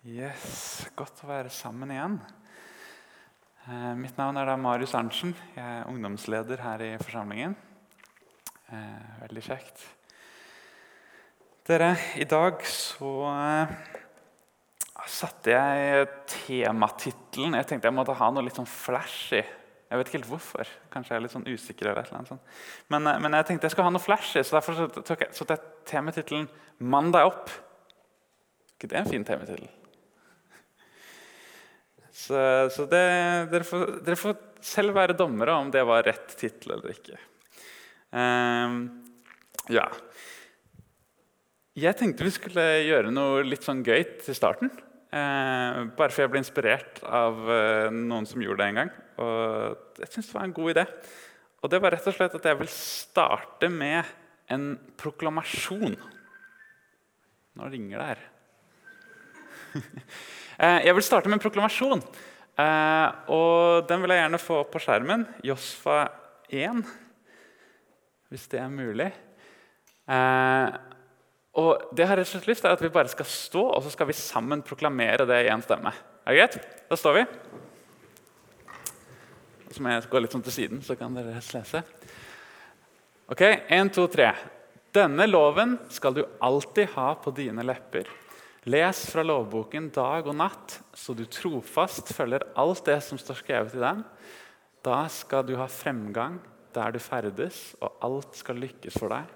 Yes, Godt å være sammen igjen. Eh, mitt navn er da Marius Arntzen. Jeg er ungdomsleder her i forsamlingen. Eh, veldig kjekt. Dere, i dag så eh, satte jeg tematittelen Jeg tenkte jeg måtte ha noe litt sånn flashy. Jeg vet ikke helt hvorfor. Kanskje jeg er litt sånn usikker. eller eller sånt. Men, eh, men jeg tenkte jeg skulle ha noe flashy, så derfor satte jeg tematittelen 'Mandag opp'. ikke det er en fin temitittel? Så, så det, dere, får, dere, får, selv være dommere om det var rett tittel eller ikke. Um, ja. Jeg tenkte vi skulle gjøre noe litt sånn gøy til starten. Uh, bare for jeg ble inspirert av uh, noen som gjorde det en gang. Og jeg synes det var en god idé. Og det var rett og slett at jeg vil starte med en proklamasjon. Nå ringer det her. Eh, jeg vil starte med en proklamasjon. Eh, og Den vil jeg gjerne få opp på skjermen. Josfa 1, hvis det er mulig. Eh, og det jeg har rett og slett lyst til at Vi bare skal stå og så skal vi sammen proklamere det i én stemme. Er det greit? Da står vi. Så må jeg gå litt sånn til siden, så kan dere lese. Ok, én, to, tre. Denne loven skal du alltid ha på dine lepper. Les fra lovboken dag og natt, så du trofast følger alt det som står skrevet i den. Da skal du ha fremgang der du ferdes, og alt skal lykkes for deg.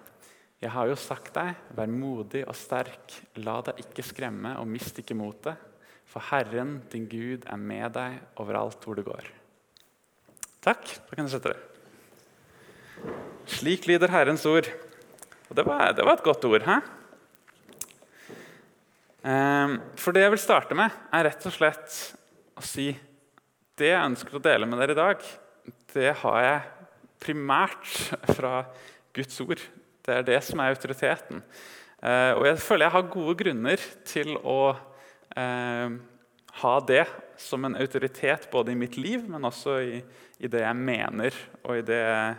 Jeg har jo sagt deg, vær modig og sterk, la deg ikke skremme og mist ikke motet. For Herren, din Gud, er med deg overalt hvor du går. Takk. Da kan du sette deg. Slik lyder Herrens ord. Og det var, det var et godt ord. hæ? Ehm, for det jeg vil starte med, er rett og slett å si det jeg ønsker å dele med dere i dag, det har jeg primært fra Guds ord. Det er det som er autoriteten. Ehm, og jeg føler jeg har gode grunner til å eh, ha det som en autoritet både i mitt liv, men også i, i det jeg mener, og i det jeg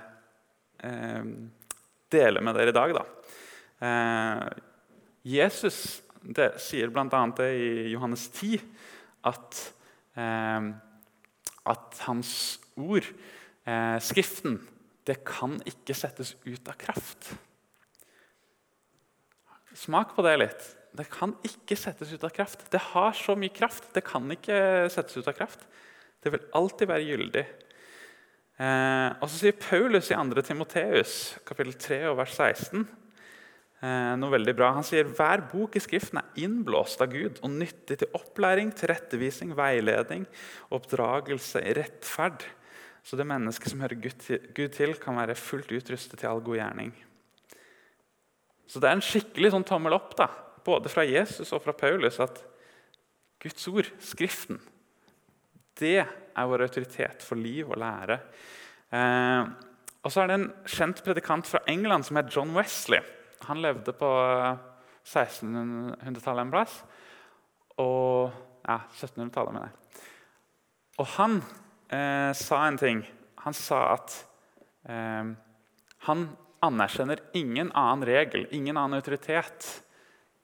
eh, deler med dere i dag. Da. Eh, Jesus det sier bl.a. det i Johannes 10 at, eh, at hans ord, eh, Skriften, det kan ikke settes ut av kraft. Smak på det litt. Det kan ikke settes ut av kraft. Det har så mye kraft. Det kan ikke settes ut av kraft. Det vil alltid være gyldig. Eh, og så sier Paulus i 2. Timoteus, kapittel 3, vers 16 Eh, noe veldig bra. Han sier hver bok i Skriften er innblåst av Gud og nyttig til opplæring, tilrettevisning, veiledning oppdragelse rettferd. Så det mennesket som hører Gud til, kan være fullt utrustet til all god gjerning. Så det er en skikkelig sånn tommel opp, da, både fra Jesus og fra Paulus, at Guds ord, Skriften, det er vår autoritet for liv og lære. Eh, og så er det en kjent predikant fra England som heter John Wesley. Han levde på 1600-tallet en plass. Og Ja, 1700-tallet, mener jeg. Og han eh, sa en ting. Han sa at eh, han anerkjenner ingen annen regel, ingen annen autoritet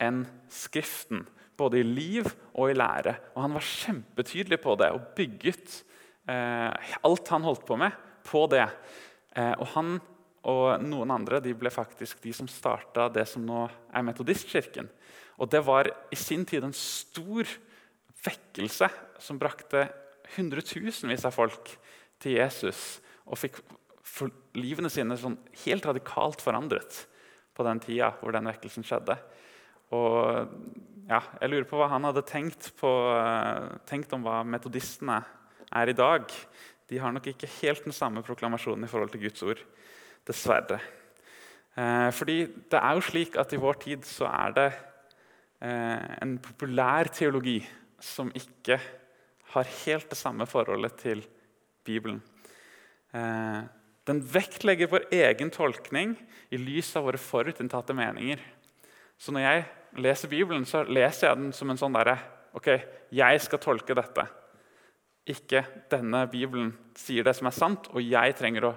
enn Skriften. Både i liv og i lære. Og han var kjempetydelig på det og bygget eh, alt han holdt på med, på det. Eh, og han og noen andre de ble faktisk de som starta det som nå er Metodistkirken. Og Det var i sin tid en stor vekkelse som brakte hundretusenvis av folk til Jesus og fikk livene sine sånn helt radikalt forandret på den tida hvor den vekkelsen skjedde. Og ja, Jeg lurer på hva han hadde tenkt, på, tenkt om hva metodistene er i dag. De har nok ikke helt den samme proklamasjonen i forhold til Guds ord. Dessverre. Eh, fordi det er jo slik at i vår tid så er det eh, en populær teologi som ikke har helt det samme forholdet til Bibelen. Eh, den vektlegger vår egen tolkning i lys av våre forutinntatte meninger. Så når jeg leser Bibelen, så leser jeg den som en sånn derre Ok, jeg skal tolke dette. Ikke denne Bibelen sier det som er sant, og jeg trenger å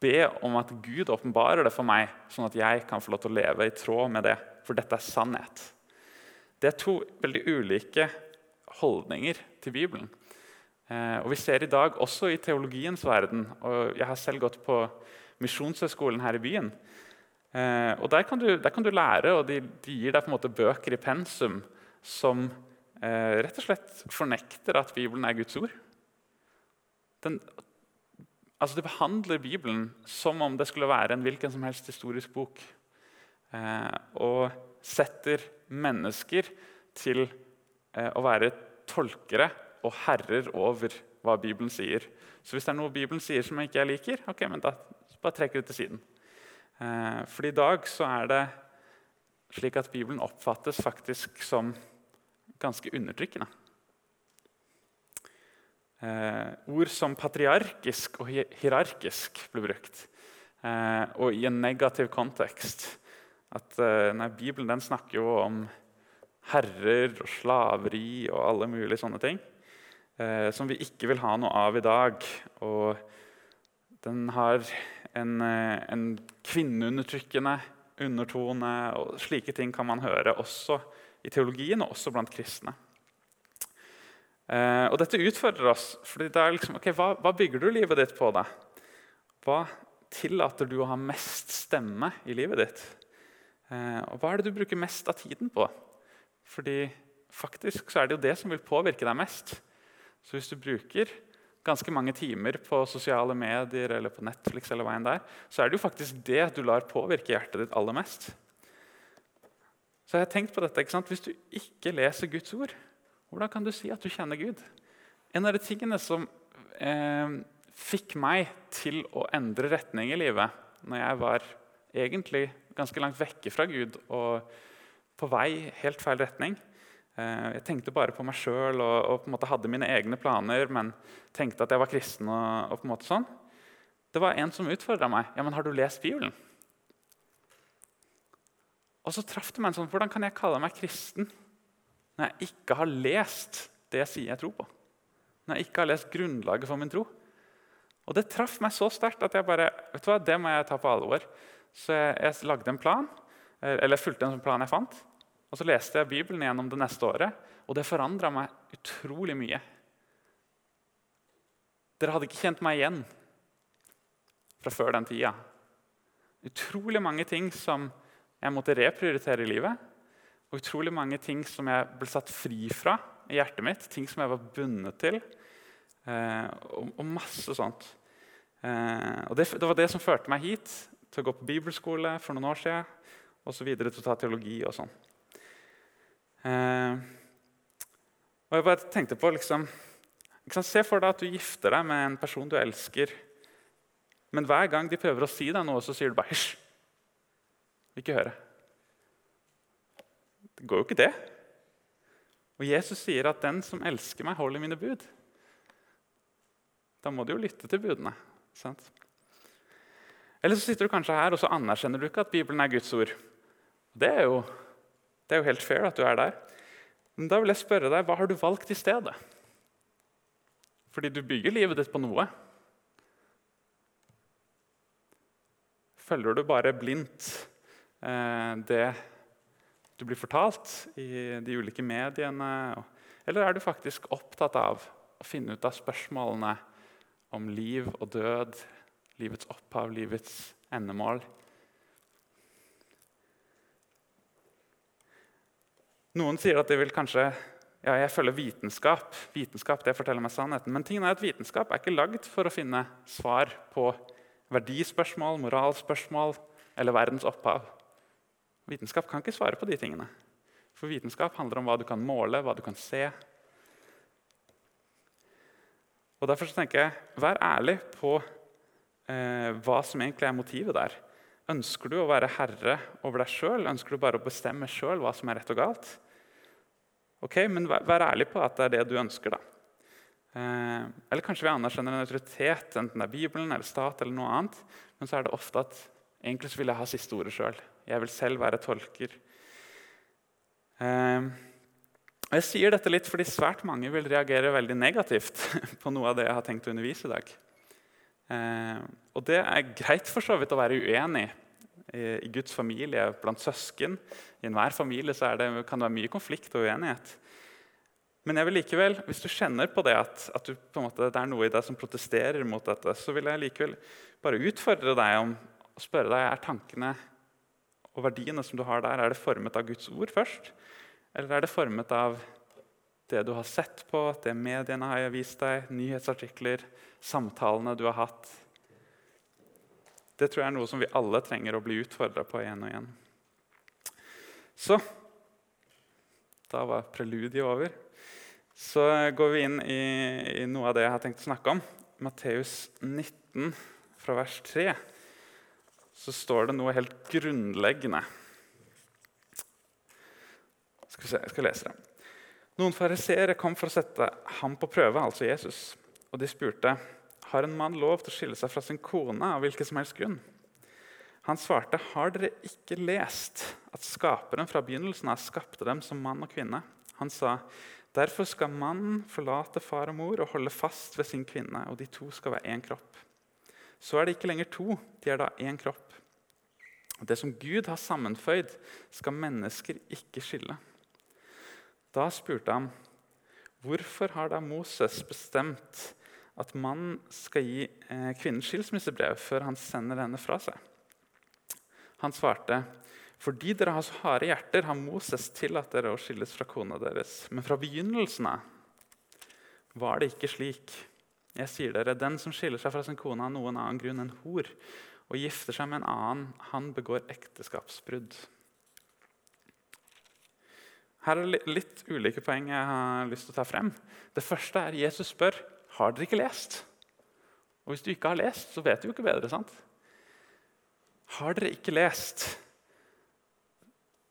be om at Gud åpenbarer det for meg, sånn at jeg kan få lov til å leve i tråd med det. For dette er sannhet. Det er to veldig ulike holdninger til Bibelen. Eh, og Vi ser i dag også i teologiens verden, og jeg har selv gått på Misjonshøgskolen her i byen. Eh, og der kan, du, der kan, du, lære, og de, de, gir deg på en måte bøker i pensum som eh, rett og slett fornekter at Bibelen er Guds ord. Den, altså De behandler Bibelen som om det skulle være en hvilken som helst historisk bok. Eh, og setter mennesker til eh, å være tolkere og herrer over hva Bibelen sier. Så hvis det er noe Bibelen sier som jeg ikke liker, ok, men da bare trekker det til siden. Eh, for i dag så er det slik at Bibelen oppfattes faktisk som ganske undertrykkende. Eh, ord som patriarkisk og hierarkisk blir brukt, eh, og i en negativ kontekst. At eh, nei, Bibelen den snakker jo om herrer og slaveri og alle mulige sånne ting. Eh, som vi ikke vil ha noe av i dag. Og den har en, eh, en kvinneundertrykkende undertone. og Slike ting kan man høre også i teologien og også blant kristne. Eh, og Dette utfordrer oss. fordi det er liksom, ok, hva, hva bygger du livet ditt på? da? Hva tillater du å ha mest stemme i livet ditt? Eh, og hva er det du bruker mest av tiden på? Fordi faktisk så er det jo det som vil påvirke deg mest. Så hvis du bruker ganske mange timer på sosiale medier eller på Netflix, eller hva enn der, så er det jo faktisk det du lar påvirke hjertet ditt aller mest. Så jeg har tenkt på dette, ikke sant? Hvis du ikke leser Guds ord, hvordan kan du si at du kjenner Gud? En av de tingene som eh, fikk meg til å endre retning i livet når jeg var egentlig ganske langt vekke fra Gud og på vei helt feil retning. Eh, jeg tenkte bare på meg sjøl og, og, på en måte hadde mine egne planer, men tenkte at jeg var kristen. og, og på en måte sånn. Det var en som utfordra meg. Ja, men 'Har du lest Bibelen?' Og så traff det meg en sånn Hvordan kan jeg kalle meg kristen når jeg ikke har lest det jeg sier jeg tror på? Når jeg ikke har lest grunnlaget for min tro? Og Det traff meg så sterkt at jeg bare, vet du hva, det må jeg ta på alvor. Så jeg, jeg lagde en plan, eller fulgte en sånn plan jeg fant. Og Så leste jeg Bibelen gjennom det neste året, og det forandra meg utrolig mye. Dere hadde ikke kjent meg igjen fra før den tida. Utrolig mange ting som jeg måtte reprioritere i livet. Og utrolig mange ting som jeg ble satt fri fra i hjertet mitt. Ting som jeg var bundet til. Eh, og, og, masse sånt. Eh, og det, det, var det som førte meg hit til å gå på bibelskole for noen år siden, og så videre til å ta teologi og sånn. Eh, og jeg bare tenkte på liksom, Se for deg at du gifter deg med en person du elsker. Men hver gang de prøver å si deg noe, så sier du bare 'hysj'. Ikke høre. Det går jo ikke, det. Og Jesus sier at 'den som elsker meg, holder mine bud'. Da må du jo lytte til budene. sant? Eller så sitter du kanskje her og så anerkjenner du ikke at Bibelen er Guds ord. Det er jo, det er jo helt fair at du er der. Men da vil jeg spørre deg, hva har du valgt i stedet? Fordi du bygger livet ditt på noe. Følger du bare blindt eh, det du blir fortalt i de ulike mediene? Eller er du faktisk opptatt av å finne ut av spørsmålene om liv og død, livets opphav, livets endemål. Noen sier at de vil kanskje ja, jeg følger vitenskap. Vitenskap det forteller meg sannheten. Men tingen er at vitenskap er ikke lagd for å finne svar på verdispørsmål, moralspørsmål eller verdens opphav. Vitenskap kan ikke svare på de tingene. For vitenskap handler om hva du kan måle, hva du kan se. Og Derfor tenker jeg, vær ærlig på eh, hva som egentlig er motivet der. Ønsker du å være herre over deg sjøl? Ønsker du bare å bestemme sjøl hva som er rett og galt? Ok, Men vær, vær, ærlig på at det er det du ønsker. da. Eh, eller kanskje vi anerkjenner en autoritet, enten det er Bibelen eller stat, eller noe annet, men så er det ofte at egentlig så vil jeg ha siste ordet sjøl. Jeg vil selv være tolker. Eh, og jeg sier dette litt fordi svært mange vil reagere veldig negativt på noe av det jeg har tenkt å undervise i dag. Eh, og det er greit for så vidt å være uenig i, Guds familie, blant søsken. I enhver familie det, kan det være mye konflikt og uenighet. Men jeg vil likevel, hvis du kjenner på det at, at på måte, det er noe i deg som protesterer mot dette, så vil jeg likevel bare utfordre deg om å spørre deg er tankene og verdiene som du har der, er det formet av Guds ord først? Eller er det formet av det du har sett på, det mediene har vist deg, nyhetsartikler, samtalene du har hatt? Det tror jeg er noe som vi alle trenger å bli utfordra på igjen og igjen. Så da var preludiet over. Så går vi inn i, i, noe av det jeg har tenkt å snakke om. Matteus 19, fra vers 3, så står det noe helt grunnleggende. Skal vi se, jeg skal lese det. Noen fariseere kom for å sette ham på prøve, altså Jesus. Og de spurte har en mann lov til å skille seg fra sin kone av hvilken som helst grunn. Han svarte, 'Har dere ikke lest at Skaperen fra begynnelsen av skapte dem som mann og kvinne?' Han sa, 'Derfor skal mannen forlate far og mor og holde fast ved sin kvinne,' 'og de to skal være én kropp.' Så er det ikke lenger to, de er da én kropp. Det som Gud har sammenføyd, skal mennesker ikke skille. Da spurte han, 'Hvorfor har da Moses bestemt at mannen skal gi eh, kvinnen skilsmissebrev før han sender henne fra seg?' Han svarte, 'Fordi dere har så harde hjerter, har Moses tillatt dere å skilles fra kona deres.' Men fra begynnelsen av var det ikke slik. Jeg sier dere, Den som skiller seg fra sin kone av noen annen grunn enn hor, og gifter seg med en annen, han begår ekteskapsbrudd. Her er det litt ulike poeng jeg har lyst til å ta frem. Det første er Jesus spør har dere ikke lest. Og Hvis du ikke har lest, så vet du jo ikke bedre. sant? Har dere ikke lest?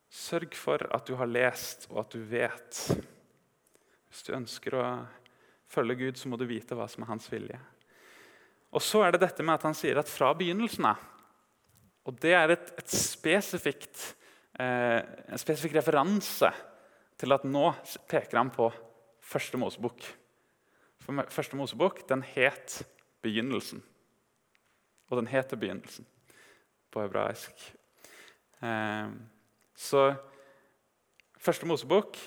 Sørg for at du har lest, og at du vet. Hvis du ønsker å følge Gud, så må du vite hva som er hans vilje. Og så er det dette med at han sier at fra begynnelsen av Og det er et, et spesifikt, eh, en spesifikk referanse til at nå peker han på første Mosebok. For Første Mosebok den het Begynnelsen. Og den heter Begynnelsen på hebraisk. Eh, så Første Mosebok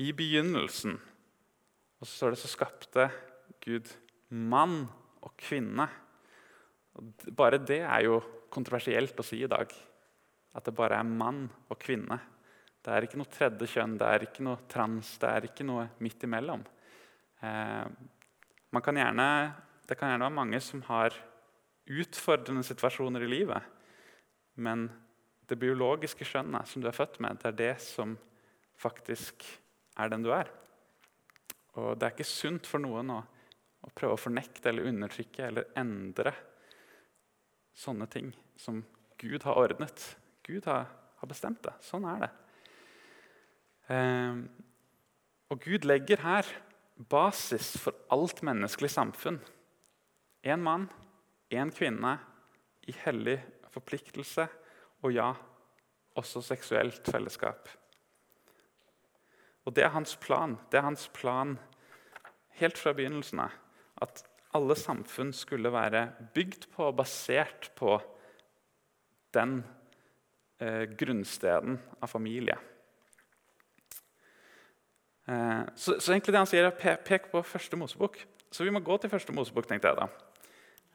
i begynnelsen. Og så står det så skapte Gud mann og kvinne. Bare det er jo kontroversielt å si i dag. At det bare er mann og kvinne. Det er ikke noe tredje kjønn, det er ikke noe trans, det er ikke noe midt imellom. Eh, kan gjerne, det kan gjerne være mange som har utfordrende situasjoner i livet. Men det biologiske skjønnet som du er født med, det er det som faktisk er den du er. Og det er ikke sunt for noen å, prøve å fornekte eller undertrykke eller endre sånne ting som Gud har ordnet. Gud har, har bestemt det. Sånn er det. Eh, og Gud legger her basis for alt menneskelig samfunn. Én mann, én kvinne i hellig forpliktelse og ja, også seksuelt fellesskap. Og Det er hans plan. Det er hans plan helt fra begynnelsen av. At alle samfunn skulle være bygd på og basert på den eh, grunnsteden av familie. Eh, så, så, egentlig det han sier, er pe pek på første Mosebok. Så vi må gå til første Mosebok tenkte jeg da,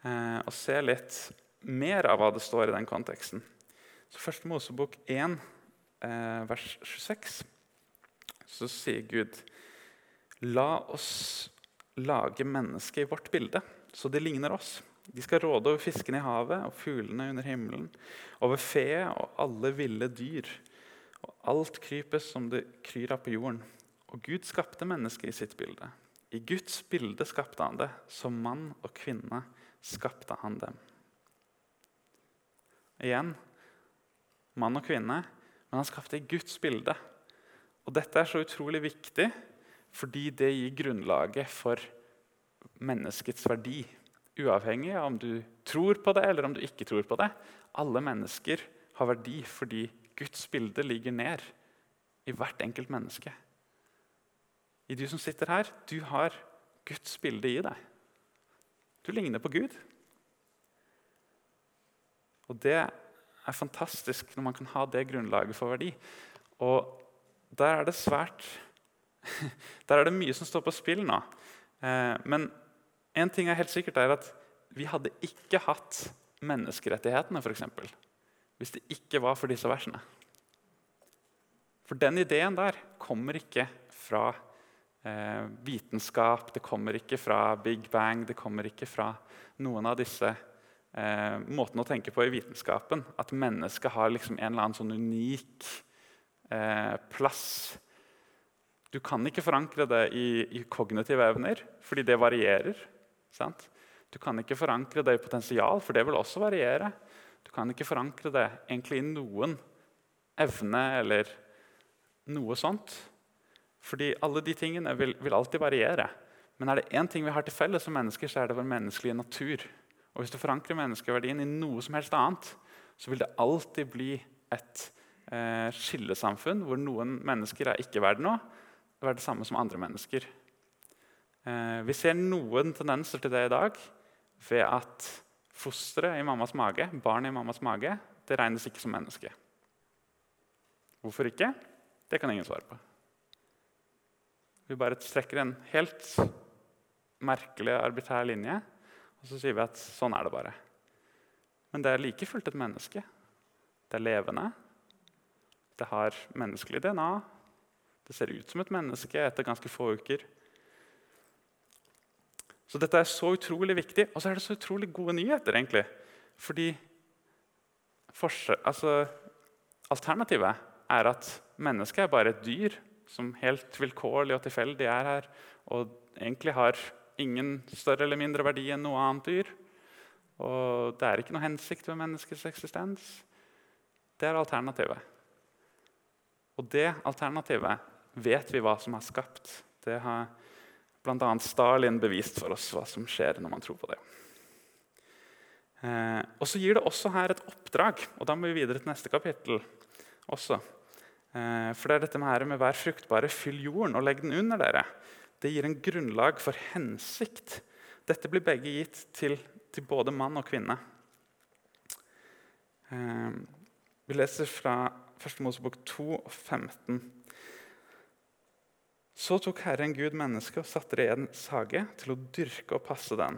eh, og se litt mer av hva det står i den konteksten. Så Første Mosebok 1, eh, vers 26, så sier Gud La oss lage mennesket i vårt bilde, så de ligner oss. De skal råde over fiskene i havet og fuglene under himmelen, over fe og alle ville dyr, og alt krypes som det kryr av på jorden. Og Gud skapte mennesket i sitt bilde. I Guds bilde skapte han det. Som mann og kvinne skapte han dem. Igjen mann og kvinne, men han skapte i Guds bilde. Og Dette er så utrolig viktig fordi det gir grunnlaget for menneskets verdi. Uavhengig av om du tror på det eller om du ikke tror på det. Alle mennesker har verdi fordi Guds bilde ligger ned i hvert enkelt menneske. I du som sitter her, du har Guds bilde i deg. Du ligner på Gud. Og det er fantastisk når man kan ha det grunnlaget for verdi. Og der er det svært Der er det mye som står på spill nå. Eh, men en ting er helt sikkert er at vi hadde ikke hatt menneskerettighetene for eksempel, hvis det ikke var for disse versene. For den ideen der kommer ikke fra eh, vitenskap, det kommer ikke fra Big Bang, det kommer ikke fra noen av disse eh, måtene å tenke på i vitenskapen. At mennesket har liksom en eller annen sånn unik eh, plass du kan ikke forankre det i, i kognitive evner, fordi det varierer. Sant? Du kan ikke forankre det i potensial, for det vil også variere. Du kan ikke forankre det egentlig i noen evne eller noe sånt. Fordi alle de tingene vil, vil alltid variere. Men er det én ting vi har til felles som mennesker, så er det vår menneskelige natur. Og Hvis du forankrer menneskeverdien i noe som helst annet, så vil det alltid bli et eh, skillesamfunn hvor noen mennesker er ikke verdt noe, være det samme som andre mennesker. Eh, vi ser noen tendenser til det i dag ved at fosteret i mammas mage, barnet i mammas mage, det regnes ikke som menneske. Hvorfor ikke? Det kan ingen svare på. Vi bare strekker en helt merkelig, arbitrær linje, og så sier vi at sånn er det bare. Men det er like fullt et menneske. Det er levende. Det har menneskelig DNA, det ser ut som et menneske etter ganske få uker. Så dette er så utrolig viktig, og så er det så utrolig gode nyheter. egentlig. Fordi altså, alternativet er at mennesket er bare et dyr som helt vilkårlig og tilfeldig er her, og egentlig har ingen større eller mindre verdi enn noe annet dyr. Og det er ikke noe hensikt ved menneskets eksistens. Det er alternativet. Og det alternativet vet vi hva som har skapt. Det har bl.a. Stalin bevist for oss hva som skjer når man tror på det. Eh, og Så gir det også her et oppdrag, og da må vi videre til neste kapittel. også. Eh, for det er dette med, her med 'vær fruktbare, fyll jorden og legg den under dere'. Det gir en grunnlag for hensikt. Dette blir begge gitt til, til både mann og kvinne. Eh, vi leser fra 1. Mosebok 2, 15. Så tok Herren Gud mennesket og satte det i en sage til å dyrke og passe den.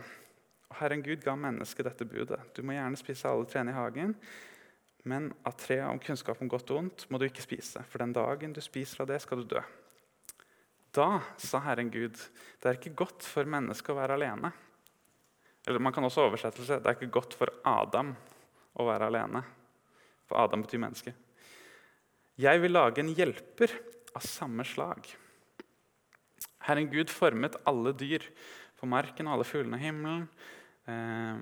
Og Herren Gud ga mennesket dette budet. Du må gjerne spise alle trærne i hagen, men av treet om kunnskap om godt og ondt må du ikke spise, for den dagen du spiser av det, skal du dø. Da sa Herren Gud, det er ikke godt for mennesket å være alene. Eller man kan også oversette det, det er ikke godt for Adam å være alene. For Adam betyr menneske. Jeg vil lage en hjelper av samme slag. Herren Gud formet alle dyr på marken og alle fuglene i himmelen eh,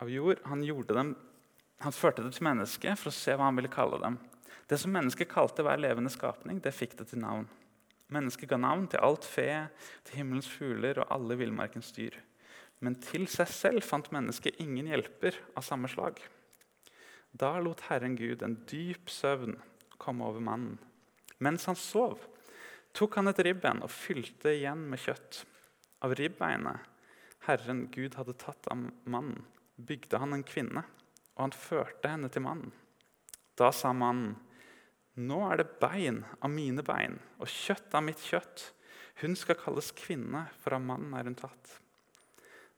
av jord. Han, dem, han førte det til mennesket for å se hva han ville kalle dem. Det som mennesket kalte hver levende skapning, det fikk det til navn. Mennesket ga navn til alt fe, til himmelens fugler og alle villmarkens dyr. Men til seg selv fant mennesket ingen hjelper av samme slag. Da lot Herren Gud en dyp søvn komme over mannen. Mens han sov, tok han et ribben og fylte igjen med kjøtt. Av ribbeinet Herren Gud hadde tatt av mannen, bygde han en kvinne, og han førte henne til mannen. Da sa mannen, nå er det bein av mine bein og kjøtt av mitt kjøtt. Hun skal kalles kvinne, for av mannen er hun tatt.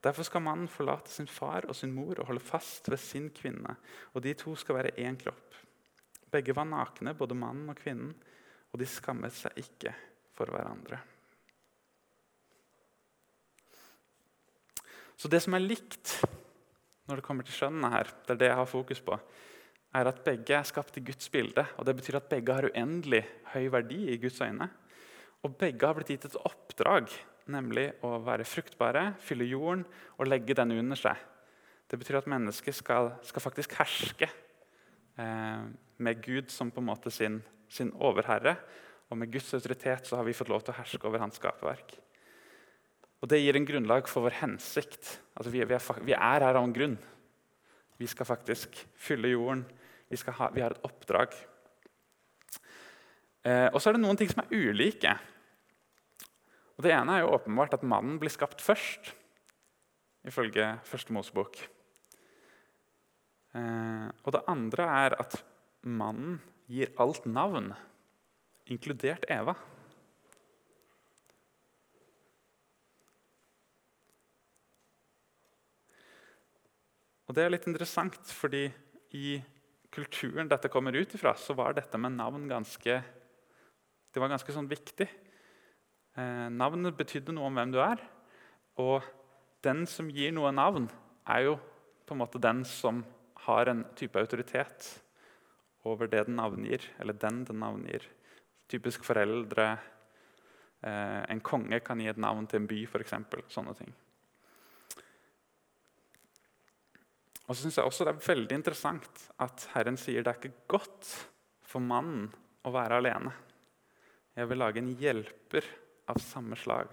Derfor skal mannen forlate sin far og sin mor og holde fast ved sin kvinne, og de to skal være én kropp. Begge var nakne, både mannen og kvinnen, og de skammet seg ikke for hverandre. Så det som er likt når det kommer til skjønnene her, det er det jeg har fokus på, er at begge er skapt i Guds bilde. og Det betyr at begge har uendelig høy verdi i Guds øyne. Og begge har blitt gitt et oppdrag, nemlig å være fruktbare, fylle jorden og legge den under seg. Det betyr at mennesket skal, skal faktisk herske eh, med Gud som på en måte sin sin overherre. Og med Guds autoritet så har vi fått lov til å herske over hans skaperverk. Og Det gir en grunnlag for vår hensikt. Altså vi, vi, er, vi, er, her av en grunn. Vi skal faktisk fylle jorden. Vi, ha, vi har et oppdrag. Eh, og så er det noen ting som er ulike. Og Det ene er jo åpenbart at mannen blir skapt først, ifølge Første Mosebok. Eh, og det andre er at mannen gir alt navn, inkludert Eva. Og Det er litt interessant, fordi i kulturen dette kommer ut ifra, så var dette med navn ganske, det var ganske sånn viktig. Eh, navnet betydde noe om hvem du er. Og den som gir noe navn, er jo på en måte den som har en type autoritet over det den navngir, eller den den navngir. Typisk foreldre. Eh, en konge kan gi et navn til en by, f.eks. Sånne ting. Og så synes jeg også Det er veldig interessant at Herren sier det er ikke godt for mannen å være alene. Jeg vil lage en hjelper av samme slag.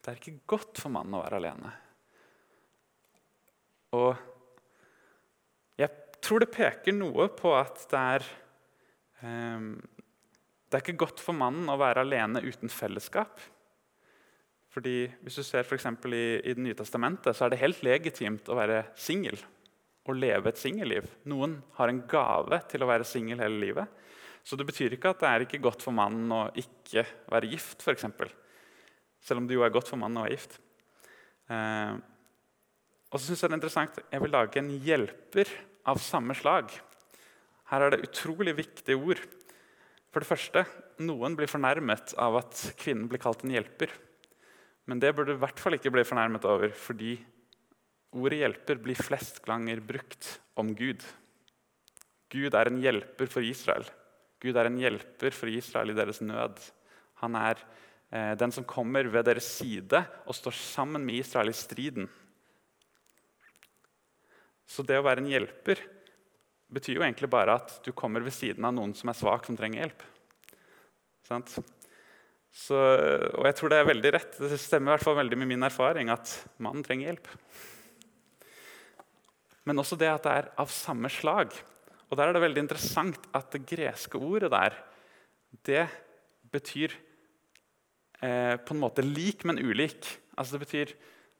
Det er ikke godt for mannen å være alene. Og tror det peker noe på at det er um, Det er ikke godt for mannen å være alene uten fellesskap. Fordi Hvis du ser for i, i Det nye testamentet, så er det helt legitimt å være singel og leve et singelliv. Noen har en gave til å være singel hele livet. Så det betyr ikke at det er ikke godt for mannen å ikke være gift, f.eks. Selv om det jo er godt for mannen å være gift. Eh, og så synes Jeg det er interessant, jeg vil lage en hjelper av samme slag. Her er det utrolig viktige ord. For det første, Noen blir fornærmet av at kvinnen blir kalt en hjelper. Men det burde i hvert fall ikke bli fornærmet over, fordi ordet 'hjelper' blir flest ganger brukt om Gud. Gud er en hjelper for Israel. Gud er en hjelper for Israel i deres nød. Han er eh, den som kommer ved deres side og står sammen med Israel i striden. Så det å være en hjelper betyr jo egentlig bare at du kommer ved siden av noen som er svak, som trenger hjelp. Så, og jeg tror det er veldig rett. Det stemmer i hvert fall veldig med min erfaring at mannen trenger hjelp. Men også det at det er av samme slag. Og Der er det veldig interessant at det greske ordet der det betyr eh, på en måte lik, men ulik. Altså Det betyr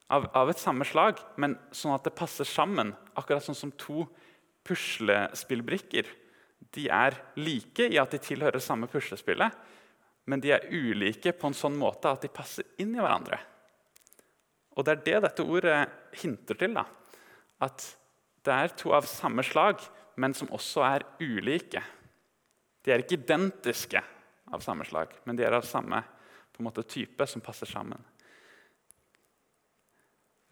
av, av, et samme slag, men sånn at det passer sammen. Akkurat sånn som to puslespillbrikker. De er like i at de tilhører samme puslespillet, men de er ulike på en sånn måte at de passer inn i hverandre. Og Det er det dette ordet hinter til. da. At det er to av samme slag, men som også er ulike. De er ikke identiske av samme slag, men de er av samme måte, type som passer sammen.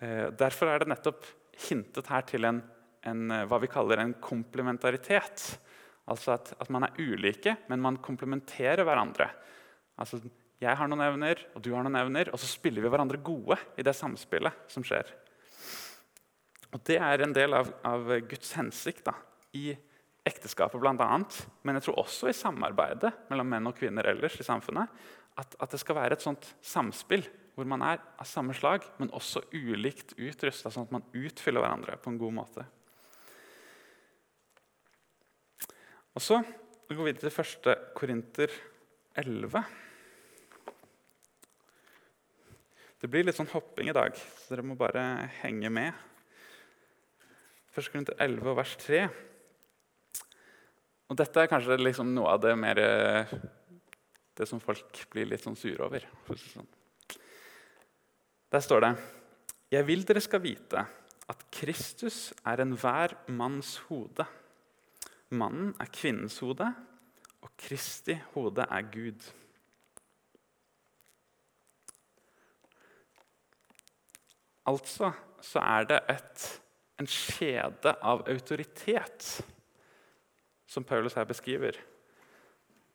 Eh, derfor er det nettopp hintet her til en, en, eh, hva vi kaller en komplementaritet. Altså at, at man er ulike, men man komplementerer hverandre. Altså, jeg har noen evner, og du har noen evner, og så spiller vi hverandre gode i det samspillet som skjer. Og Det er en del av, av Guds hensikt da, i ekteskapet bl.a., men jeg tror også i samarbeidet mellom menn og kvinner ellers i samfunnet. At, at det skal være et sånt samspill hvor man er av samme slag, men også ulikt utrusta, sånn at man utfyller hverandre på en god måte. Og så går vi videre til første Korinter 11. Det blir litt sånn hopping i dag, så dere må bare henge med. 1. Korinter 11, vers 3. Og dette er kanskje liksom noe av det mer Det som folk blir litt sånn sure over. Der står det Jeg vil dere skal vite at Kristus er enhver manns hode. Mannen er kvinnens hode, og Kristi hode er Gud. Altså så er det et, en kjede av autoritet som Paulus her beskriver.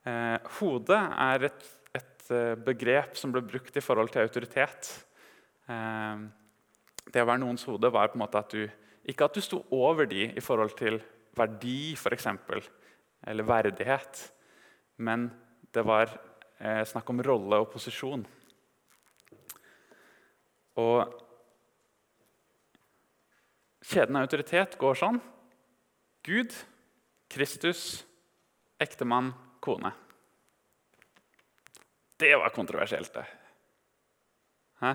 Eh, hodet er et, et, eh, begrep som ble brukt i forhold til autoritet. Eh, det å være noens hode var på en måte at du ikke at du sto over de i forhold til verdi, f.eks., eller verdighet, men det var eh, snakk om rolle og posisjon. Og Kjeden av autoritet går sånn. Gud, Kristus, ektemann, kone. Det var kontroversielt, det. Hæ?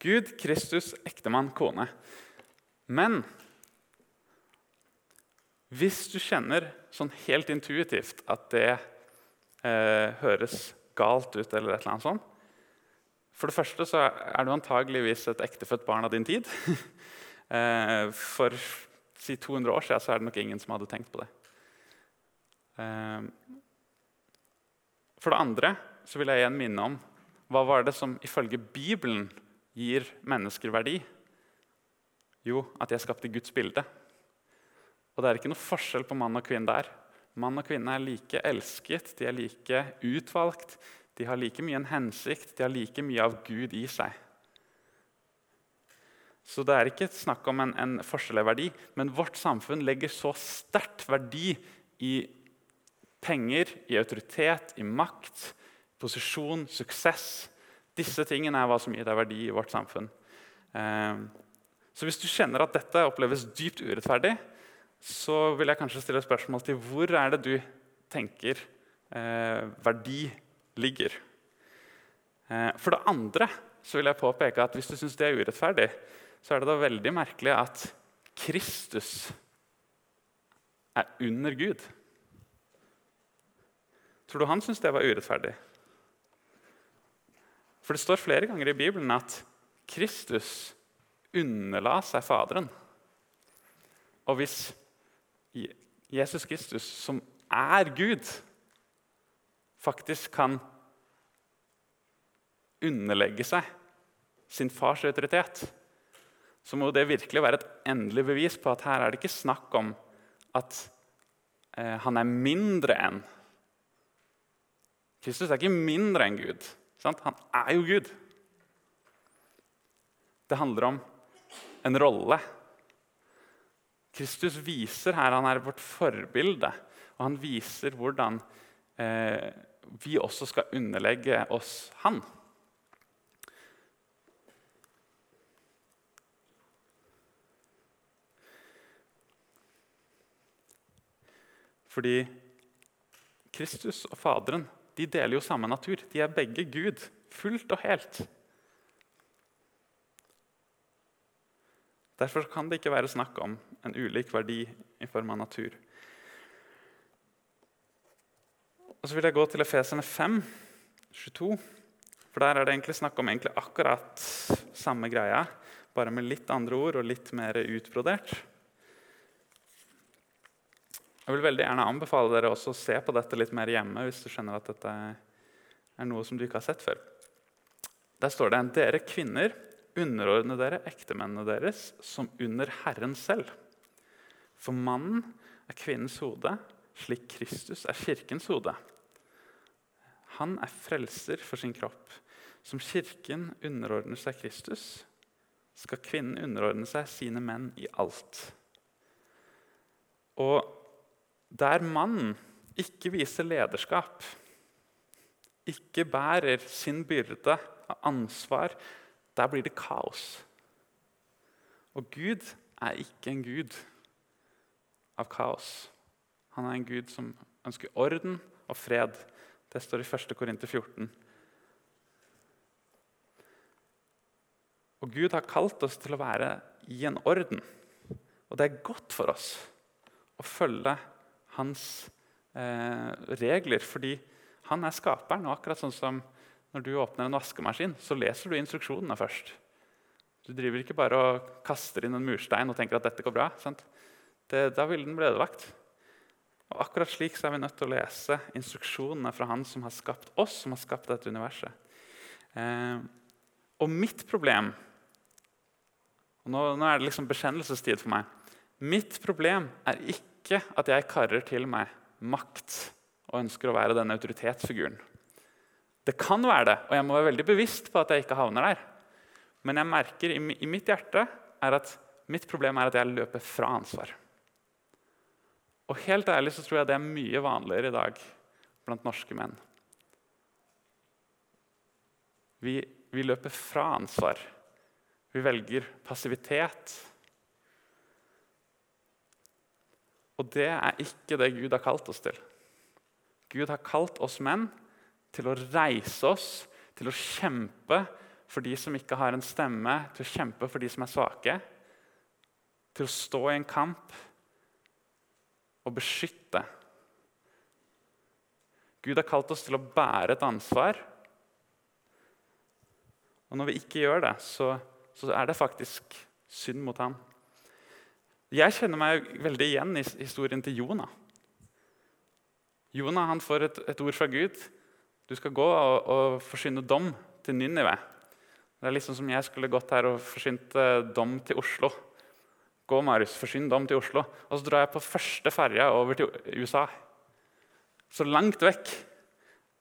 Gud, Kristus, ektemann, kone. Men hvis du kjenner sånn helt intuitivt at det eh, høres galt ut, eller et eller annet sånt, For det første så er du antageligvis et ektefødt barn av din tid. Eh, for si 200 år siden så er det nok ingen som hadde tenkt på det. Eh, for det andre så vil jeg igjen minne om hva var det som ifølge Bibelen gir mennesker verdi? Jo, at de er skapt i Guds bilde. Og det er ikke noe forskjell på mann og kvinne der. Mann og kvinne er like elsket, de er like utvalgt, de har like mye en hensikt, de har like mye av Gud i seg. Så det er ikke snakk om en, en forskjell i verdi, men vårt samfunn legger så sterkt verdi i penger, i autoritet, i makt, posisjon, suksess. Disse tingene er hva som gir deg verdi i vårt samfunn. Eh, så hvis du kjenner at dette oppleves dypt urettferdig, så vil jeg kanskje stille spørsmål til hvor er det du tenker eh, verdi ligger. Eh, for det andre så vil jeg påpeke at hvis du syns det er urettferdig, så er det da veldig merkelig at Kristus er under Gud. Tror du han syns det var urettferdig? For det står flere ganger i Bibelen at Kristus underla seg Faderen. Og hvis Jesus Kristus, som er Gud, faktisk kan underlegge seg sin fars autoritet, så må det virkelig være et endelig bevis på at her er det ikke snakk om at eh, han er mindre enn Kristus er ikke mindre enn Gud. Han er jo Gud. Det handler om en rolle. Kristus viser her han er vårt forbilde, og han viser hvordan eh, vi også skal underlegge oss han. Fordi Kristus og Faderen de deler jo samme natur. De er begge Gud, fullt og helt. Derfor kan det ikke være snakk om en ulik verdi i form av natur. Og Så vil jeg gå til Efesene 5, 22. For der er det egentlig snakk om egentlig akkurat samme greia, bare med litt andre ord og litt mer utbrodert. Jeg vil veldig gjerne anbefale dere også å se på dette litt mer hjemme hvis du skjønner at dette er noe som du ikke har sett før. Der står det en dere kvinner underordne dere ektemennene deres som under Herren selv. For mannen er kvinnens hode, slik Kristus er kirkens hode. Han er frelser for sin kropp. Som kirken underordner seg Kristus, skal kvinnen underordne seg sine menn i alt. Og der mannen ikke viser lederskap, ikke bærer sin byrde av ansvar, der blir det kaos. Og Gud er ikke en gud av kaos. Han er en gud som ønsker orden og fred. Det står i 1. Korinter 14. Og Gud har kalt oss til å være i en orden. Og det er godt for oss å følge hans eh, regler. Fordi han er skaperen. og akkurat sånn som Når du åpner en vaskemaskin, så leser du instruksjonene først. Du driver ikke bare og kaster inn en murstein og tenker at dette går bra. Det, da vil den bli ødelagt. Og Akkurat slik er vi nødt til å lese instruksjonene fra Han som har skapt oss, som har skapt dette universet. Eh, og mitt problem og nå, nå, er det liksom bekjennelsestid for meg. Mitt problem er ikke ikke at jeg karrer til meg makt og ønsker å være denne autoritetsfiguren. Det kan være det, og jeg må være veldig bevisst på at jeg ikke havner der. Men jeg merker i mitt hjerte er at mitt problem er at jeg løper fra ansvar. Og helt ærlig så tror jeg det er mye vanligere i dag blant norske menn. Vi, vi løper fra ansvar. Vi velger passivitet Og det er ikke det Gud har kalt oss til. Gud har kalt oss menn til å reise oss, til å kjempe for de som ikke har en stemme, til å kjempe for de som er svake. Til å stå i en kamp og beskytte. Gud har kalt oss til å bære et ansvar. Og når vi ikke gjør det, så, så er det faktisk synd mot ham. Jeg kjenner meg veldig igjen i historien til Jonah. Jonah han får et, et ord fra Gud. Du skal gå og, og forsyne dom til Ninive. Det er liksom som jeg skulle gått her og forsynt eh, dom til Oslo. Gå, Marius, forsyn dom til Oslo. Og så drar jeg på første ferja over til USA. Så langt vekk.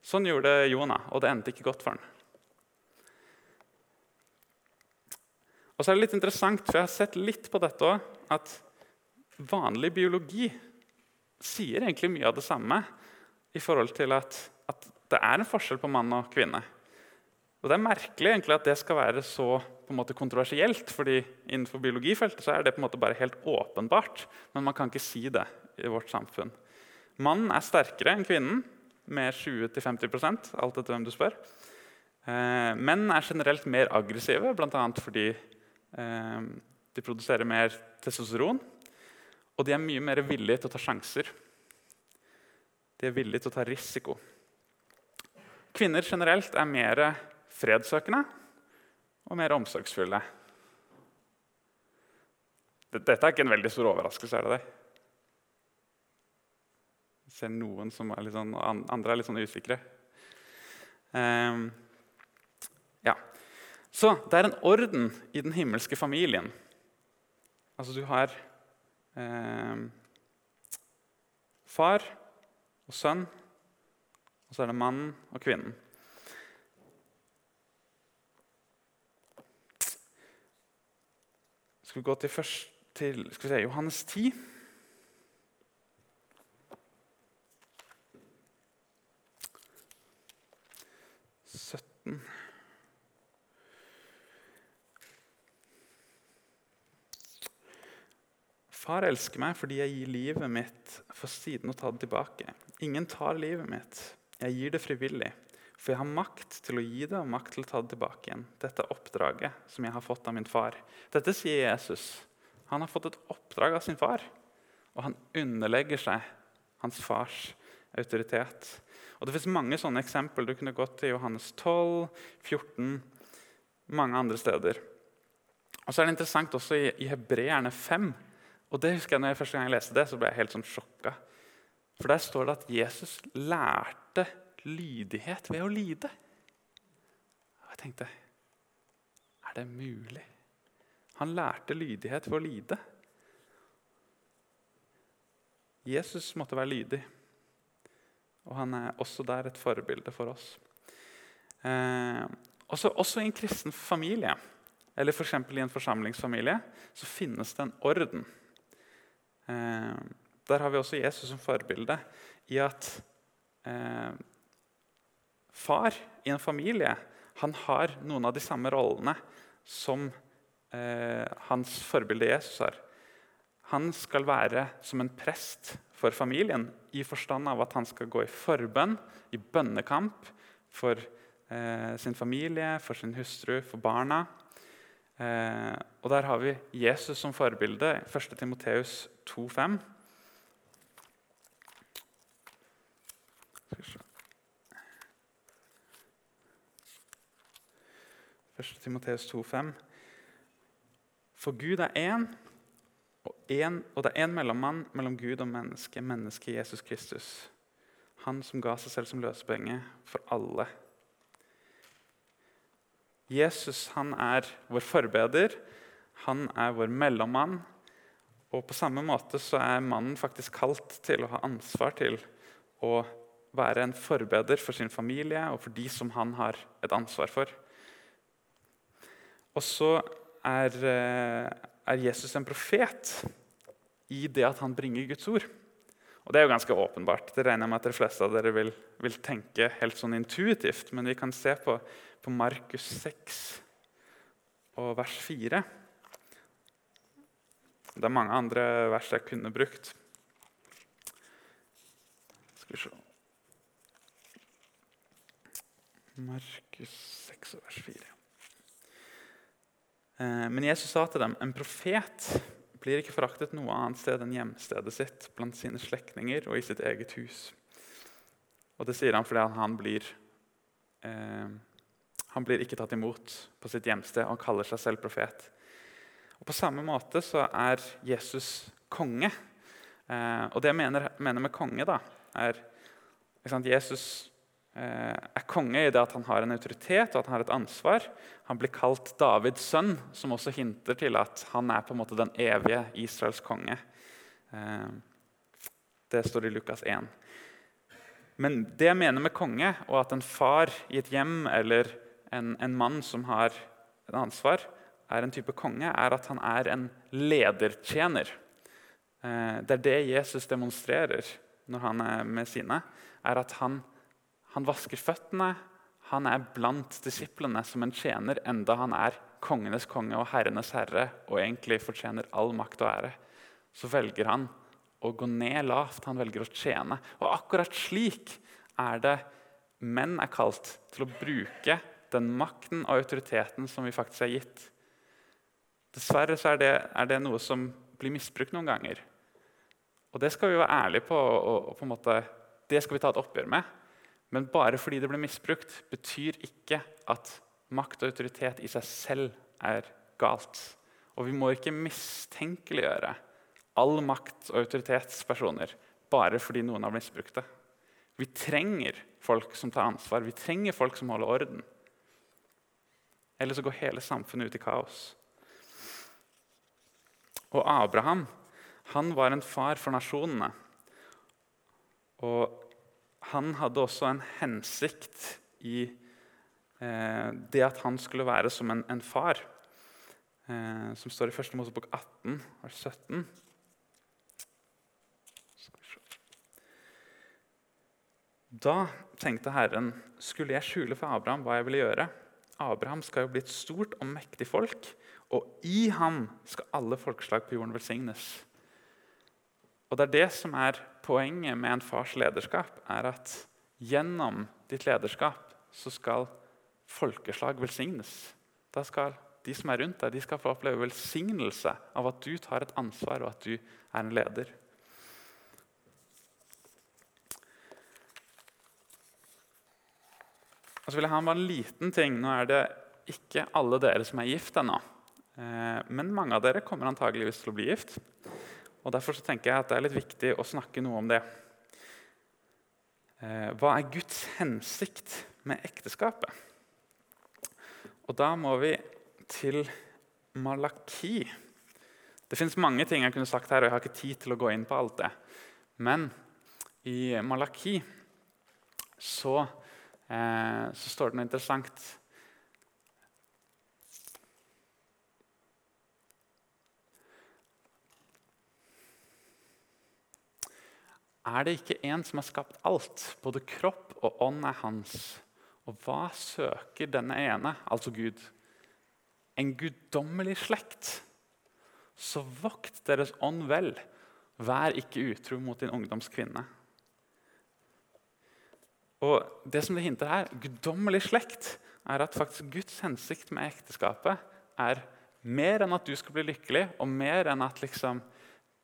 Sånn gjorde Jonah, og det endte ikke godt for han. Og så er det litt interessant, for Jeg har sett litt på dette òg, at vanlig biologi sier egentlig mye av det samme i forhold til at, at det er en forskjell på mann og kvinne. Og Det er merkelig egentlig at det skal være så på en måte kontroversielt. fordi Innenfor biologifeltet så er det på en måte bare helt åpenbart, men man kan ikke si det i vårt samfunn. Mannen er sterkere enn kvinnen med 20-50 alt etter hvem du spør. Eh, menn er generelt mer aggressive, bl.a. fordi eh, de produserer mer testosteron. Og de er mye mer villige til å ta sjanser. De er villige til å ta risiko. Kvinner generelt er mer fredssøkende og mer omsorgsfulle. Dette er ikke en veldig stor overraskelse, er det det? Jeg ser noen som er litt sånn, andre er litt sånn usikre. Um, ja. Så det er en orden i den himmelske familien. Altså du har eh, far og sønn, og så er det mannen og kvinnen. Skal vi gå til, først, til skal vi se, Johannes 10? Far elsker meg fordi jeg gir livet mitt for siden å ta det tilbake. Ingen tar livet mitt. Jeg gir det frivillig. For jeg har makt til å gi det og makt til å ta det tilbake igjen. Dette er oppdraget som jeg har fått av min far. Dette sier Jesus. Han har fått et oppdrag av sin far, og han underlegger seg hans fars autoritet. Og Det fins mange sånne eksempel. Du kunne gått til Johannes 12, 14, mange andre steder. Og så er det interessant også i, i Hebreerne 5. Og det husker jeg når jeg første gang jeg leste det, så ble jeg helt sånn sjokka. For der står det at Jesus lærte lydighet ved å lide. Og jeg tenkte Er det mulig? Han lærte lydighet ved å lide. Jesus måtte være lydig, og han er også der et forbilde for oss. Eh, også, også, i en kristen familie, eller f.eks. i en forsamlingsfamilie, så finnes det en orden. Eh, der har vi også Jesus som forbilde i at eh, far i en familie han har noen av de samme rollene som eh, hans forbilde Jesus har. Han skal være som en prest for familien i forstand av at han skal gå i forbønn, i bønnekamp for eh, sin familie, for sin hustru, for barna. Eh, og Der har vi Jesus som forbilde. 1. Timoteus 2,5. 1. Timoteus 2,5. For Gud er én, og, en, og det er én mellommann mellom Gud og menneske, mennesket Jesus Kristus. Han som ga seg selv som løsepenge for alle. Jesus han er vår forbeder, han er vår mellommann. Og på samme måte så er mannen faktisk kalt til å ha ansvar til å være en forbeder for sin familie og for de som han har et ansvar for. Og så er, eh, er, Jesus en profet i det at han bringer Guds ord. Og Det er jo ganske åpenbart. Det regner jeg med at de fleste av dere vil, vil tenke helt sånn intuitivt. Men vi kan se på, på Markus 6 og vers 4. Det er mange andre vers jeg kunne brukt. Skal vi se Markus 6 og vers 4. Eh, men Jesus sa til dem en profet blir ikke foraktet noe annet sted enn hjemstedet sitt, blant sine slektninger og i sitt eget hus. Og Det sier han fordi han blir eh, Han blir ikke tatt imot på sitt hjemsted og kaller seg selv profet. Og På samme måte så er Jesus konge. Eh, og det jeg mener, mener, med konge, da, er sant, Jesus eh, er konge i det at han har en autoritet og at han har et ansvar. Han blir kalt Davids sønn, som også hinter til at han er på en måte den evige Israels konge. Eh, det står i Lukas 1. Men det jeg mener med konge, og at en far i et hjem eller en, en mann som har et ansvar, er en type konge, er at han er en ledertjener. Eh, det er det Jesus demonstrerer når han er med sine. er at Han, han vasker føttene. Han er blant disiplene som en tjener, enda han er kongenes konge og herrenes herre og egentlig fortjener all makt og ære. Så velger han å gå ned lavt. Han velger å tjene. Og akkurat slik er det menn er kalt til å bruke den makten og autoriteten som vi faktisk er gitt. Dessverre er det, er det, noe som blir misbrukt noen ganger. Og Det skal vi være ærlige på, og, og på måte, det skal vi ta et oppgjør med. Men bare fordi det blir misbrukt, betyr ikke at makt og autoritet i seg selv er galt. Og vi må ikke mistenkeliggjøre all makt og autoritetspersoner bare fordi noen har misbrukt det. Vi trenger folk som tar ansvar, vi trenger folk som holder orden. Eller så går hele samfunnet ut i kaos. Og Abraham han var en far for nasjonene. Og han hadde også en hensikt i eh, det at han skulle være som en, en far, eh, som står i 1. Mosebok 18, vers 17. Da tenkte Herren, skulle jeg skjule for Abraham hva jeg ville gjøre? Abraham skal jo bli et stort og mektig folk, og i ham skal alle folkeslag på jorden velsignes. Og Det er det som er poenget med en fars lederskap. er at Gjennom ditt lederskap så skal folkeslag velsignes. Da skal De som er rundt deg, de skal få oppleve velsignelse av at du tar et ansvar og at du er en leder. Og så vil jeg ha en bare liten ting. Nå er det ikke alle dere som er gift ennå. Eh, men mange av dere kommer antageligvis til å bli gift. Og Derfor så tenker jeg at det er litt viktig å snakke noe om det. Eh, hva er Guds hensikt med ekteskapet? Og Da må vi til Malaki. Det fins mange ting jeg kunne sagt her, og jeg har ikke tid til å gå inn på alt det. Men i Malaki så så står det noe interessant. Er det ikke en som har skapt alt? Både kropp og ånd er hans. Og hva søker denne ene, altså Gud? En guddommelig slekt. Så vokt deres ånd vel. Vær ikke utro mot din ungdomskvinne. Og det som det hinter her, Guddommelig slekt er at faktisk Guds hensikt med ekteskapet er mer enn at du skal bli lykkelig, og mer enn at liksom,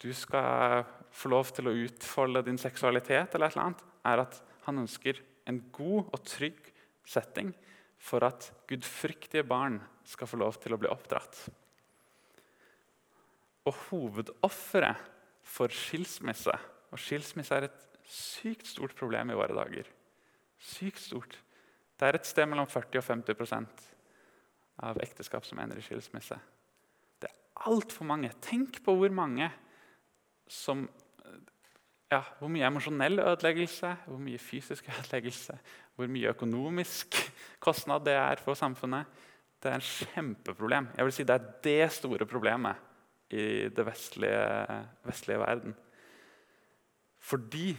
du skal få lov til å utfolde din seksualitet, eller et eller annet, er at han ønsker en god og trygg setting for at gudfryktige barn skal få lov til å bli oppdratt. Og hovedofferet for skilsmisse Og skilsmisse er et sykt stort problem i våre dager. Sykt stort. Det er et sted mellom 40 og 50% av ekteskap som ender i skilsmisse. Det er altfor mange. Tenk på hvor mange som ja, Hvor mye emosjonell ødeleggelse, hvor mye fysisk ødeleggelse, hvor mye økonomisk kostnad det er for samfunnet. Det er en kjempeproblem. Jeg vil si Det er det store problemet i det vestlige, vestlige verden. Fordi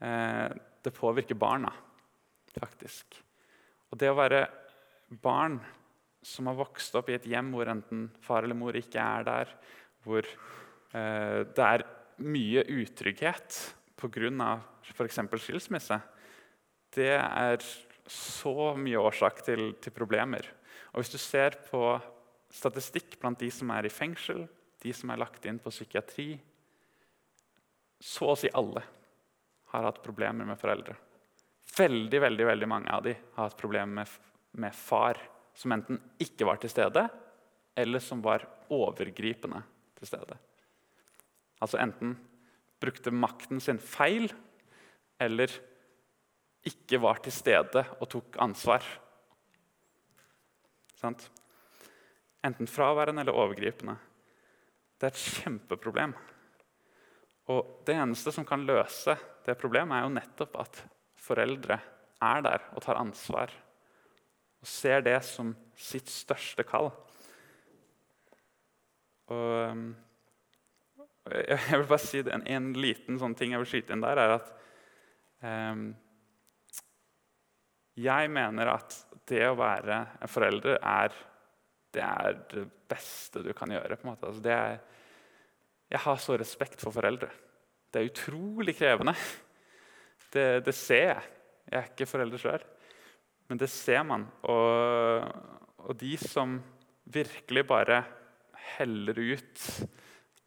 eh, det påvirker barna faktisk. Og det å være barn som har vokst opp i et hjem hvor enten far eller mor ikke er der, hvor eh, det er mye utrygghet pga. f.eks. skilsmisse, det er så mye årsak til, til, problemer. Og Hvis du ser på statistikk blant de som er i fengsel, de som er lagt inn på psykiatri Så å si alle har hatt problemer med foreldre. Veldig veldig, veldig mange av dem har hatt problemer med med far som enten ikke var til stede, eller som var overgripende til stede. Altså enten brukte makten sin feil, eller ikke var til stede og tok ansvar. Sant? Enten fraværende eller overgripende. Det er et kjempeproblem. Og det eneste som kan løse det problemet, er jo nettopp at foreldre er der og tar ansvar. Og ser det som sitt største kall. Og jeg vil bare si en, en, liten sånn ting jeg vil skyte inn der, er at um, Jeg mener at det å være en forelder er det, er det beste du kan gjøre. på en måte. Altså, er, jeg har så respekt for foreldre. Det er utrolig krevende. Det, det ser jeg. Jeg er ikke forelder sjøl, men det ser man. Og, og de som virkelig bare heller ut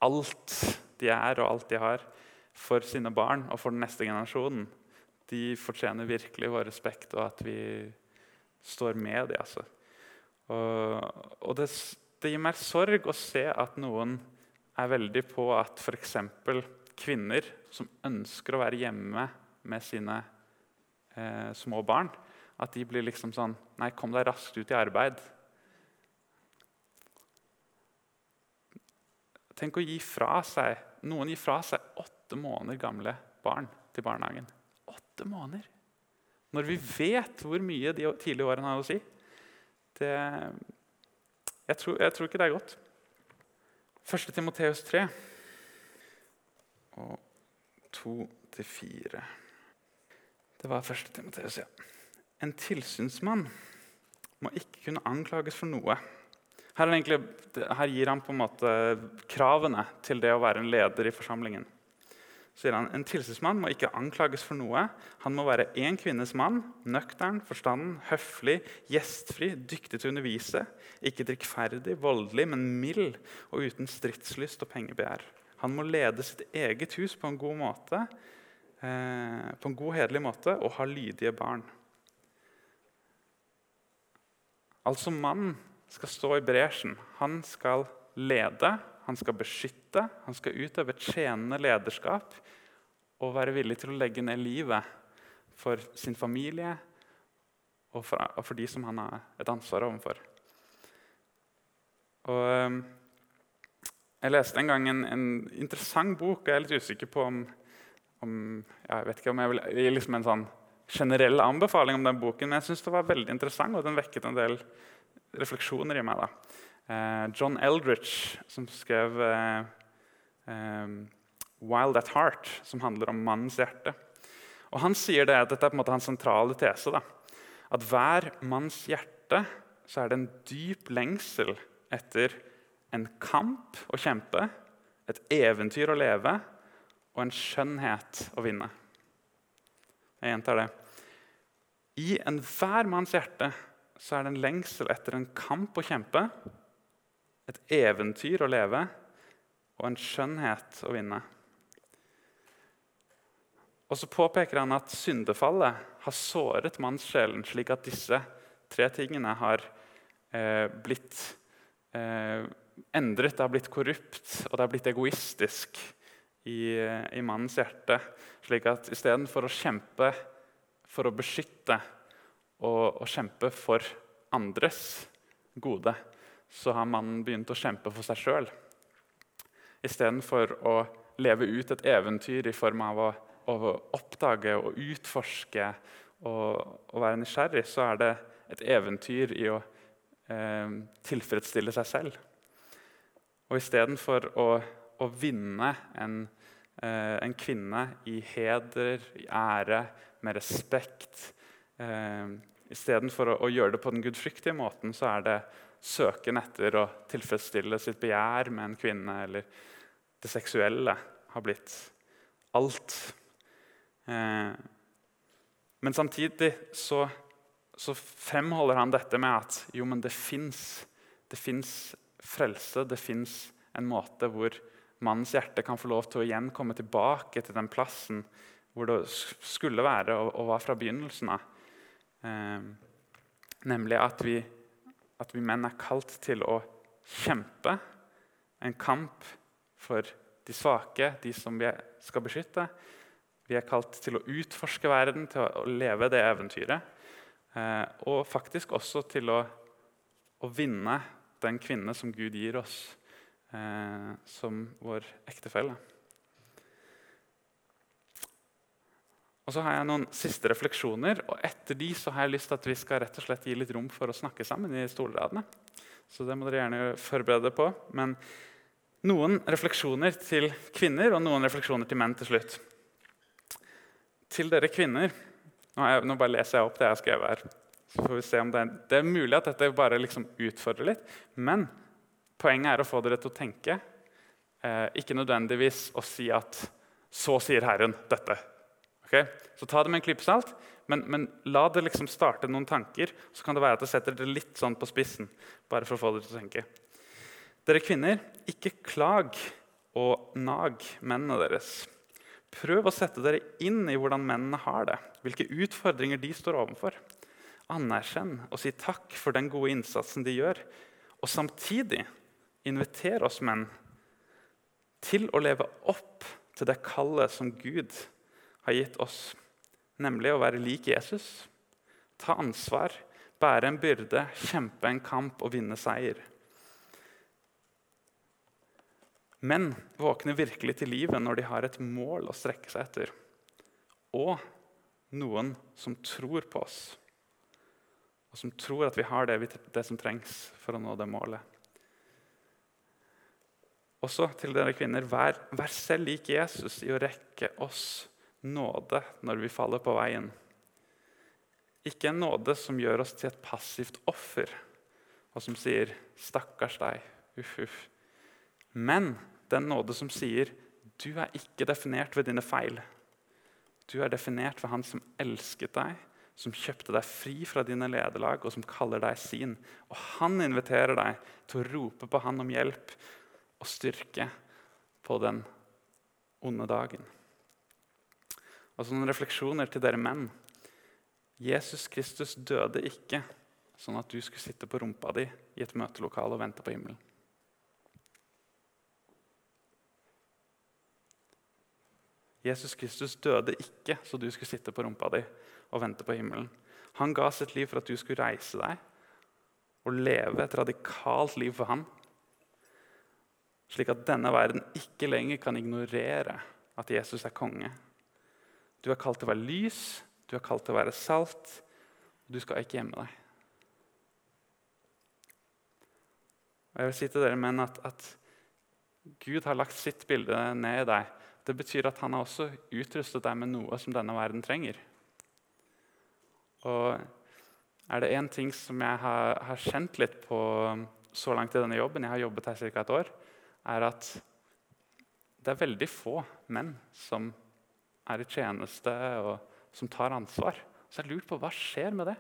alt de er og alt de har, for sine barn og for den neste generasjonen, de fortjener virkelig vår respekt, og at vi står med dem. Altså. Og, og det, det, gir meg sorg å se at noen er veldig på at f.eks. kvinner som ønsker å være hjemme med sine eh, små barn, at de blir liksom sånn Nei, kom deg raskt ut i arbeid. Tenk å gi fra seg Noen gir fra seg åtte måneder gamle barn til barnehagen. Åtte måneder! Når vi vet hvor mye de tidlige årene har å si. Det, jeg, tror, jeg, tror, ikke det er godt. 1. Timoteus 3 og 2-4. Det var 1. Timoteus, ja. En tilsynsmann må ikke kunne anklages for noe her, egentlig, her, gir han på en måte kravene til det å være en leder i forsamlingen. Så sier han, En tilsynsmann må ikke anklages for noe. Han må være én kvinnes mann, nøktern, forstanden, høflig, gjestfri, dyktig til å undervise, ikke drikkferdig, voldelig, men mild og uten stridslyst og pengebegjær. Han må lede sitt eget hus på en god måte, på en god, hederlig måte og ha lydige barn. Altså mannen skal stå i bresjen. Han skal lede, han skal beskytte, han skal utøve et tjenende lederskap og være villig til å legge ned livet for sin familie og for, og for de som han har et ansvar overfor. Og, ehm, jeg leste en gang en, en, interessant bok, og jeg er litt usikker på om, om Jeg vet ikke om jeg vil gi liksom en sånn generell anbefaling om den boken, men jeg synes det var veldig interessant, og den vekket en del refleksjoner i meg. Eh, John Eldridge, som skrev eh, eh, 'Wild at Heart', som handler om mannens hjerte. Og Han sier det, at dette er på en måte hans sentrale tese. da, At hver manns hjerte så er det en dyp lengsel etter en kamp å kjempe, et eventyr å leve og en skjønnhet å vinne. Jeg gjentar det. I enhver manns hjerte så er det en lengsel etter en kamp å kjempe, et eventyr å leve og en skjønnhet å vinne. Og så påpeker han at syndefallet har såret mannssjelen, slik at disse tre tingene har eh, blitt eh, endret, det har blitt korrupt og det har blitt egoistisk i, i mannens hjerte. Slik at istedenfor å kjempe for å beskytte og, og kjempe for andres gode, så har mannen begynt å kjempe for seg sjøl. Istedenfor å leve ut et eventyr i form av å, å oppdage og utforske og, og, være nysgjerrig, så er det et eventyr i å eh, tilfredsstille seg selv. Og istedenfor å, å vinne en, eh, en, kvinne i heder, i ære, med respekt, eh, Istedenfor å, å gjøre det på den gudfryktige måten, så er det søken etter å tilfredsstille sitt begjær med en kvinne, eller det seksuelle har blitt alt. Eh, men samtidig så, så, fremholder han dette med at jo, men det fins frelse. Det fins en måte hvor mannens hjerte kan få lov til å igjen komme tilbake til den plassen hvor det skulle være og, var fra begynnelsen av. Eh, Nemlig at vi, at vi menn er kalt til å kjempe en kamp for de svake, de som vi skal beskytte. Vi er kalt til å utforske verden, til å leve det eventyret. Eh, og faktisk også til å, å, vinne den kvinne som Gud gir oss eh, som vår ektefelle. Og så har jeg noen siste refleksjoner, og etter de så har jeg lyst til at vi skal rett og slett gi litt rom for å snakke sammen i stolradene. Så det må dere gjerne forberede på. Men noen refleksjoner til kvinner og noen refleksjoner til menn til slutt. Til dere kvinner Nå, jeg, nå bare leser jeg opp det jeg har skrevet her. Så får vi se om Det er, det er mulig at dette bare liksom utfordrer litt. Men poenget er å få dere til å tenke. Eh, ikke nødvendigvis å si at 'så sier Herren dette'. Okay? Så ta det med en klype salt, men, men, la det liksom starte noen tanker. Så kan det være at det setter det litt sånn på spissen. bare for å få dere til å tenke. Dere kvinner, ikke klag og nag mennene deres. Prøv å sette dere inn i hvordan mennene har det, hvilke utfordringer de står overfor. Anerkjenn og si takk for den gode innsatsen de gjør. Og samtidig inviter oss menn til å leve opp til det kallet som Gud har gitt oss, nemlig å være lik Jesus. Ta ansvar, bære en byrde, kjempe en kamp og vinne seier. Men våkne virkelig til livet når de har et mål å strekke seg etter. Og noen som tror på oss, og som tror at vi har det, det som trengs for å nå det målet. Også til dere kvinner, vær, vær selv lik Jesus i å rekke oss nåde når vi faller på veien. Ikke en nåde som gjør oss til et passivt offer, og som sier 'stakkars deg', uff, uff. Men den nåde som sier 'du er ikke definert ved dine feil'. Du er definert ved Han som elsket deg, som kjøpte deg fri fra dine lederlag, og som kaller deg sin. Og han inviterer deg til å rope på han om hjelp og styrke på den onde dagen. Og så noen refleksjoner til dere menn. Jesus Kristus døde ikke sånn at du skulle sitte på rumpa di i et møtelokale og vente på himmelen. Jesus Kristus døde ikke så du skulle sitte på rumpa di og vente på himmelen. Han ga sitt liv for at du skulle reise deg og leve et radikalt liv for ham. Slik at denne verden ikke lenger kan ignorere at Jesus er konge du er kalt til å være lys, du er kalt til å være salt. Og du skal ikke gjemme deg. Og jeg vil si til dere menn at, at Gud har lagt sitt bilde ned i deg. Det betyr at han har også utrustet deg med noe som denne verden trenger. Og er det én ting som jeg har, har, kjent litt på så langt i denne jobben, jeg har jobbet her ca. et år, er at det er veldig få menn som er i tjeneste og som tar ansvar. Så jeg lurt på hva skjer med det.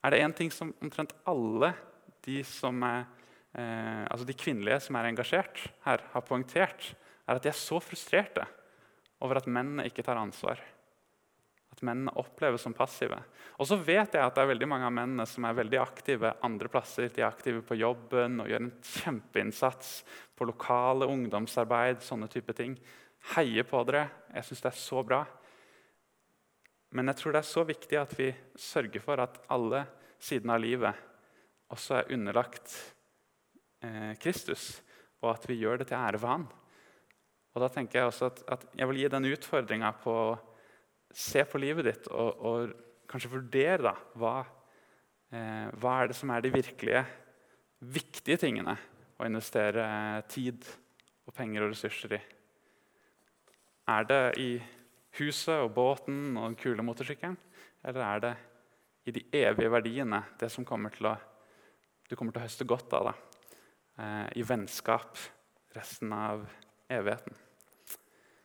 Er det én ting som omtrent alle de, er, eh, altså de kvinnelige som er engasjert her, har poengtert, er at de er så frustrerte over at mennene ikke tar ansvar. At mennene oppleves som passive. Og så vet jeg at det er veldig mange av mennene som er veldig aktive andre plasser. De er aktive på jobben og gjør en kjempeinnsats på lokale ungdomsarbeid. sånne type ting heier på dere. Jeg syns det er så bra. Men jeg tror det er så viktig at vi sørger for at alle sidene av livet også er underlagt eh, Kristus, og at vi gjør det til ære for Han. Og da tenker Jeg også at, at jeg vil gi den utfordringa på se på livet ditt og, og kanskje vurdere da, hva, eh, hva er det som er de virkelige viktige tingene å investere tid og penger og ressurser i. Er det i huset og båten og den kule motorsykkelen? Eller er det i de evige verdiene, det som kommer å, du kommer til å høste godt av? Da, eh, I vennskap resten av evigheten?